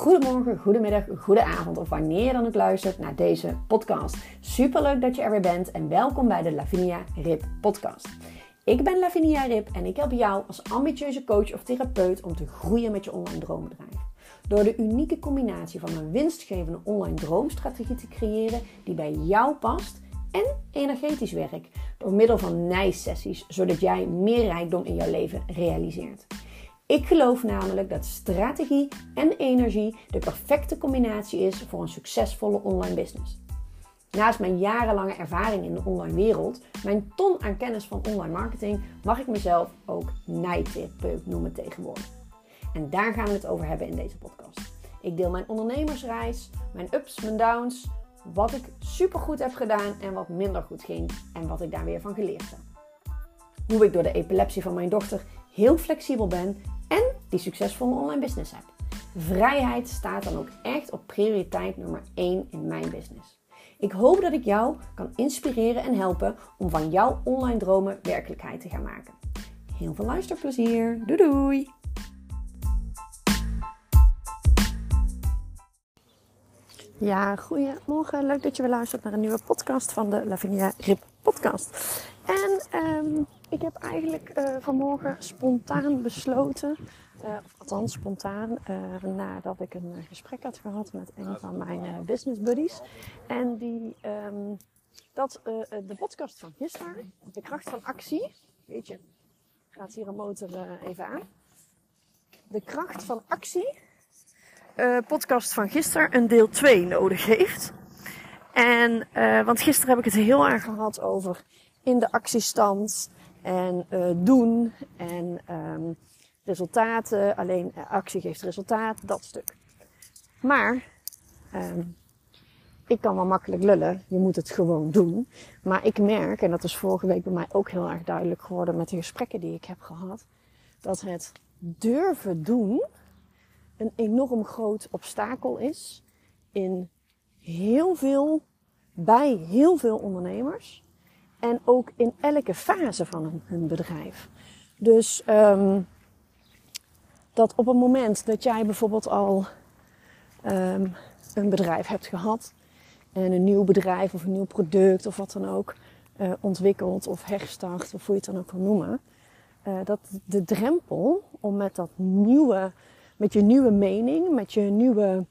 goedemorgen, goedemiddag, goede avond of wanneer je dan ook luistert naar deze podcast. Superleuk dat je er weer bent en welkom bij de Lavinia Rip podcast. Ik ben Lavinia Rip en ik help jou als ambitieuze coach of therapeut om te groeien met je online droombedrijf. Door de unieke combinatie van een winstgevende online droomstrategie te creëren die bij jou past en energetisch werk door middel van nijsessies, zodat jij meer rijkdom in jouw leven realiseert. Ik geloof namelijk dat strategie en energie de perfecte combinatie is voor een succesvolle online business. Naast mijn jarenlange ervaring in de online wereld, mijn ton aan kennis van online marketing, mag ik mezelf ook nijtherapeut noemen tegenwoordig. En daar gaan we het over hebben in deze podcast. Ik deel mijn ondernemersreis, mijn ups, mijn downs, wat ik supergoed heb gedaan en wat minder goed ging en wat ik daar weer van geleerd heb. Hoe ik door de epilepsie van mijn dochter heel flexibel ben en die succesvolle online business heb. Vrijheid staat dan ook echt op prioriteit nummer 1 in mijn business. Ik hoop dat ik jou kan inspireren en helpen om van jouw online dromen werkelijkheid te gaan maken. Heel veel luisterplezier. Doei doei! Ja, goedemorgen. Leuk dat je weer luistert naar een nieuwe podcast van de Lavinia Rip podcast. En um, ik heb eigenlijk uh, vanmorgen spontaan besloten, uh, althans spontaan, uh, nadat ik een gesprek had gehad met een van mijn business buddies. En die, um, dat de podcast van gisteren, de kracht van actie, weet je, gaat hier een motor even aan. De kracht van actie, podcast van gisteren, een deel 2 nodig heeft. En, want gisteren heb ik het heel erg gehad over in de actiestand en uh, doen en um, resultaten. Alleen uh, actie geeft resultaat, dat stuk. Maar um, ik kan wel makkelijk lullen, je moet het gewoon doen. Maar ik merk, en dat is vorige week bij mij ook heel erg duidelijk geworden met de gesprekken die ik heb gehad, dat het durven doen een enorm groot obstakel is in heel veel, bij heel veel ondernemers. En ook in elke fase van een, bedrijf. Dus um, dat op het moment dat jij bijvoorbeeld al um, een bedrijf hebt gehad. En een nieuw bedrijf of een nieuw product of wat dan ook uh, ontwikkelt of herstart of hoe je het dan ook wil noemen. Uh, dat de drempel om met dat nieuwe, met je nieuwe mening, met je nieuwe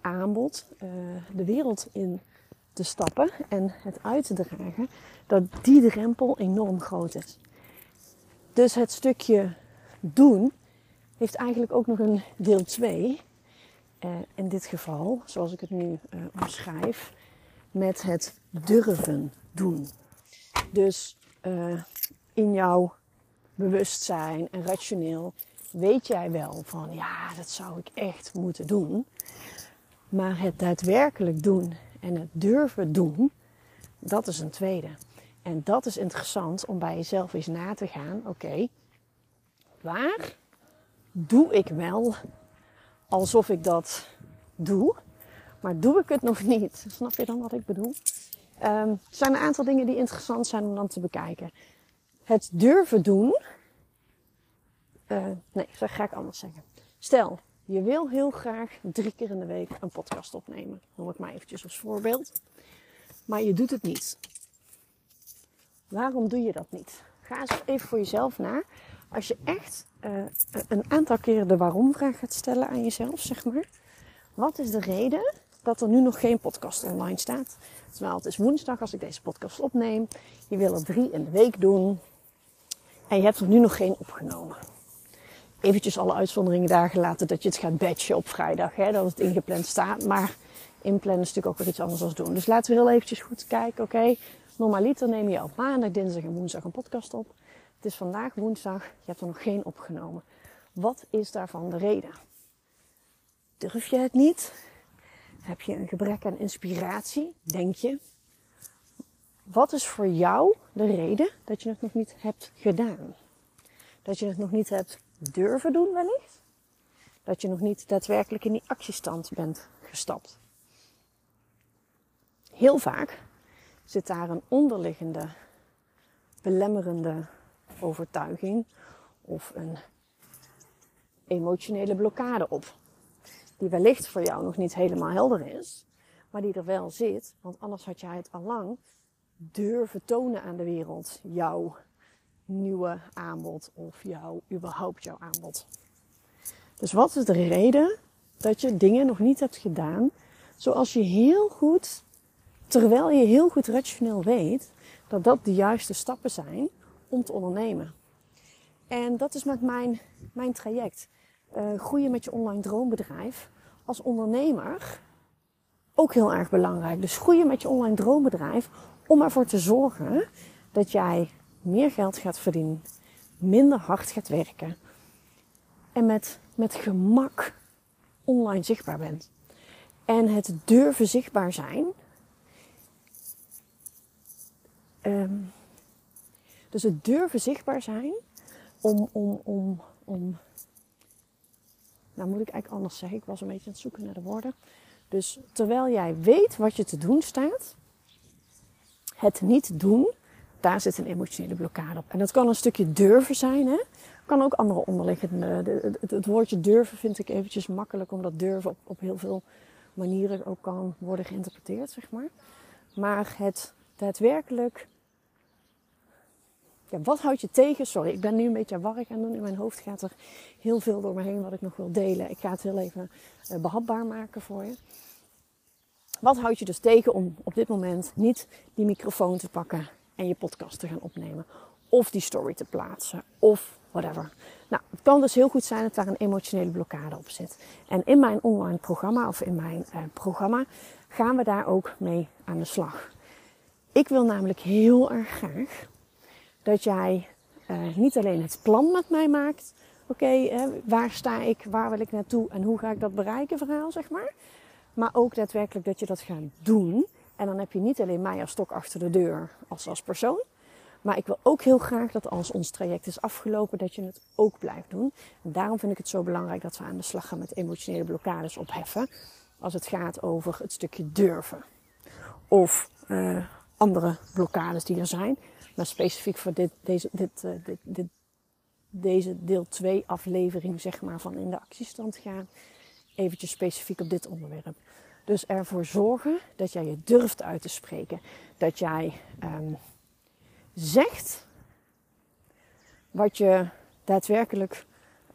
aanbod uh, de wereld in te stappen en het uit te dragen, dat die drempel enorm groot is. Dus het stukje doen heeft eigenlijk ook nog een deel 2. Uh, in dit geval, zoals ik het nu uh, omschrijf, met het durven doen. Dus uh, in jouw bewustzijn en rationeel weet jij wel van ja, dat zou ik echt moeten doen. Maar het daadwerkelijk doen en het durven doen, dat is een tweede. En dat is interessant om bij jezelf eens na te gaan. Oké, waar doe ik wel alsof ik dat doe, maar doe ik het nog niet? Snap je dan wat ik bedoel? Um, er zijn een aantal dingen die interessant zijn om dan te bekijken. Het durven doen. Uh, nee, dat ga ik anders zeggen. Stel, je wil heel graag drie keer in de week een podcast opnemen. Noem ik maar eventjes als voorbeeld. Maar je doet het niet. Waarom doe je dat niet? Ga eens even voor jezelf na. Als je echt uh, een aantal keren de waarom-vraag gaat stellen aan jezelf, zeg maar. Wat is de reden dat er nu nog geen podcast online staat? Terwijl het is woensdag als ik deze podcast opneem. Je wil er drie in de week doen. En je hebt er nu nog geen opgenomen eventjes alle uitzonderingen daar gelaten dat je het gaat batchen op vrijdag. Hè, dat het ingepland staat. Maar inplannen is natuurlijk ook weer iets anders dan doen. Dus laten we heel eventjes goed kijken. Oké, okay, normaliter neem je op maandag, dinsdag en woensdag een podcast op. Het is vandaag woensdag. Je hebt er nog geen opgenomen. Wat is daarvan de reden? Durf je het niet? Heb je een gebrek aan inspiratie? Denk je? Wat is voor jou de reden dat je het nog niet hebt gedaan? Dat je het nog niet hebt durven doen wellicht. Dat je nog niet daadwerkelijk in die actiestand bent gestapt. Heel vaak zit daar een onderliggende, belemmerende overtuiging of een emotionele blokkade op. die wellicht voor jou nog niet helemaal helder is, maar die er wel zit, want anders had jij het al lang durven tonen aan de wereld, jouw nieuwe aanbod of jouw, überhaupt jouw aanbod. Dus wat is de reden dat je dingen nog niet hebt gedaan zoals je heel goed, terwijl je heel goed rationeel weet dat dat de juiste stappen zijn om te ondernemen? En dat is met mijn, mijn traject. Uh, groeien met je online droombedrijf als ondernemer ook heel erg belangrijk. Dus groeien met je online droombedrijf om ervoor te zorgen dat jij meer geld gaat verdienen, minder hard gaat werken en met, met gemak online zichtbaar bent. En het durven zichtbaar zijn. Um, dus het durven zichtbaar zijn om, om, om, om. Nou moet ik eigenlijk anders zeggen. Ik was een beetje aan het zoeken naar de woorden. Dus terwijl jij weet wat je te doen staat, het niet doen, daar zit een emotionele blokkade op. En dat kan een stukje durven zijn, hè? Kan ook andere onderliggende. Het, het, woordje durven vind ik eventjes makkelijk, omdat durven op, op heel veel manieren ook kan worden geïnterpreteerd, zeg maar. Maar het daadwerkelijk. Ja, wat houd je tegen? Sorry, ik ben nu een beetje warrig aan doen. In mijn hoofd gaat er heel veel door me heen wat ik nog wil delen. Ik ga het heel even uh, behapbaar maken voor je. Wat houd je dus tegen om op dit moment niet die microfoon te pakken en je podcast te gaan opnemen? Of die story te plaatsen? Of whatever. Nou, het kan dus heel goed zijn dat daar een emotionele blokkade op zit. En in mijn online programma of in mijn uh, programma gaan we daar ook mee aan de slag. Ik wil namelijk heel erg graag dat jij uh, niet alleen het plan met mij maakt. Oké, okay, waar sta ik, waar wil ik naartoe en hoe ga ik dat bereiken, verhaal zeg maar. Maar ook daadwerkelijk dat je dat gaat doen. En dan heb je niet alleen mij als stok achter de deur als, als persoon. Maar ik wil ook heel graag dat als ons traject is afgelopen, dat je het ook blijft doen. En daarom vind ik het zo belangrijk dat we aan de slag gaan met emotionele blokkades opheffen. Als het gaat over het stukje durven. Of uh, andere blokkades die er zijn. Maar specifiek voor dit, deze, dit, dit, dit, deze deel 2 aflevering, zeg maar, van in de actiestand gaan. Eventjes specifiek op dit onderwerp. Dus ervoor zorgen dat jij je durft uit te spreken. Dat jij um, zegt wat je daadwerkelijk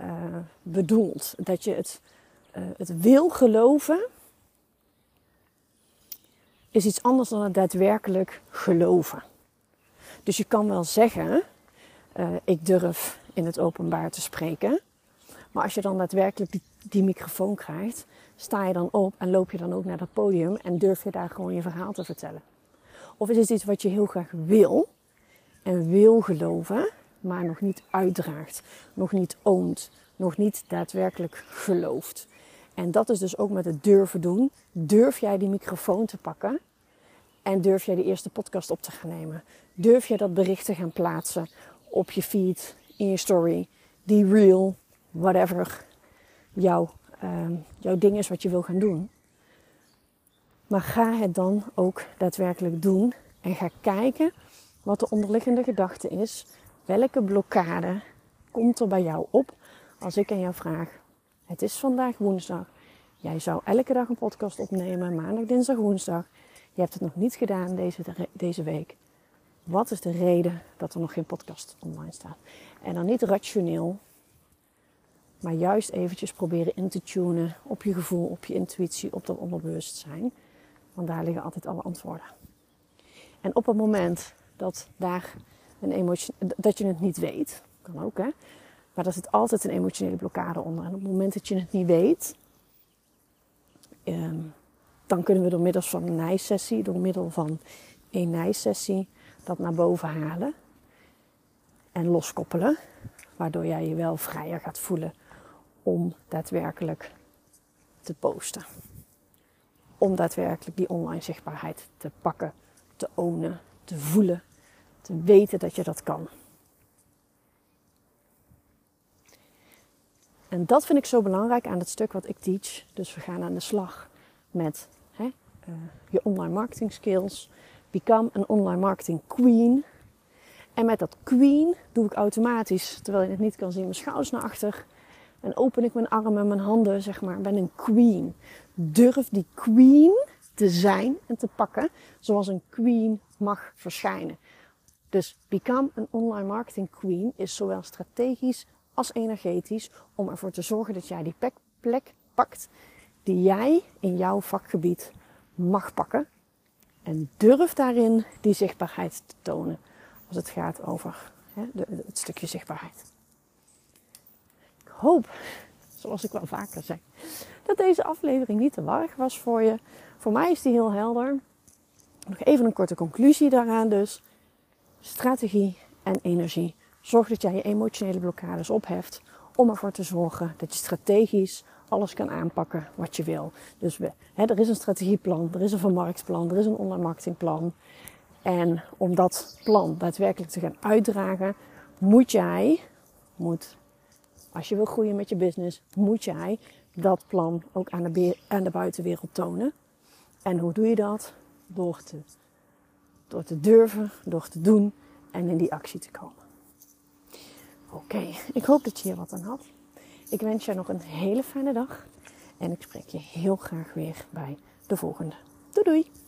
uh, bedoelt. Dat je het, uh, het wil geloven is iets anders dan het daadwerkelijk geloven. Dus je kan wel zeggen, uh, ik durf in het openbaar te spreken. Maar als je dan daadwerkelijk die, die, microfoon krijgt, sta je dan op en loop je dan ook naar dat podium en durf je daar gewoon je verhaal te vertellen. Of is het iets wat je heel graag wil, en wil geloven, maar nog niet uitdraagt, nog niet oont, nog niet daadwerkelijk gelooft. En dat is dus ook met het durven doen. Durf jij die microfoon te pakken en durf jij de eerste podcast op te gaan nemen? Durf jij dat bericht te gaan plaatsen op je feed, in je story, die reel, whatever jouw, jouw ding is wat je wil gaan doen. Maar ga het dan ook daadwerkelijk doen en ga kijken wat de onderliggende gedachte is. Welke blokkade komt er bij jou op als ik aan jou vraag: Het is vandaag woensdag. Jij zou elke dag een podcast opnemen, maandag, dinsdag, woensdag. Je hebt het nog niet gedaan deze, deze week. Wat is de reden dat er nog geen podcast online staat? En dan niet rationeel, maar juist eventjes proberen in te tunen op je gevoel, op je intuïtie, op dat onderbewustzijn. Want daar liggen altijd alle antwoorden. En op het moment dat daar een emotie, dat je het niet weet. Kan ook hè. Maar daar zit altijd een emotionele blokkade onder. En op het moment dat je het niet weet, um, dan kunnen we door middel van een nijsessie, door middel van een nijsessie, dat naar boven halen en loskoppelen. Waardoor jij je wel vrijer gaat voelen om daadwerkelijk te posten. Om daadwerkelijk die online zichtbaarheid te pakken, te ownen, te voelen, te weten dat je dat kan. En dat vind ik zo belangrijk aan het stuk wat ik teach. Dus we gaan aan de slag met hè, uh, je online marketing skills. Become een online marketing queen. En met dat queen doe ik automatisch, terwijl je het niet kan zien, mijn schouders naar achter. En open ik mijn armen en mijn handen, zeg maar, ben een queen. Durf die queen te zijn en te pakken zoals een queen mag verschijnen. Dus become een online marketing queen is zowel strategisch als energetisch om ervoor te zorgen dat jij die plek pakt die jij in jouw vakgebied mag pakken. En durf daarin die zichtbaarheid te tonen als het gaat over hè, het stukje zichtbaarheid. Hoop, zoals ik wel vaker zeg, dat deze aflevering niet te warrig was voor je. Voor mij is die heel helder. Nog even een korte conclusie daaraan dus. Strategie en energie. Zorg dat jij je emotionele blokkades opheft om ervoor te zorgen dat je strategisch alles kan aanpakken wat je wil. Dus hè, er is een strategieplan, er is een vermarktplan, er is een online marketingplan. En om dat plan daadwerkelijk te gaan uitdragen, moet jij, moet, als je wil groeien met je business, moet jij dat plan ook aan de, aan de buitenwereld tonen. En hoe doe je dat? Door te, door te durven, door te doen en in die actie te komen. Oké, ik hoop dat je hier wat aan had. Ik wens je nog een hele fijne dag en ik spreek je heel graag weer bij de volgende. Doei doei!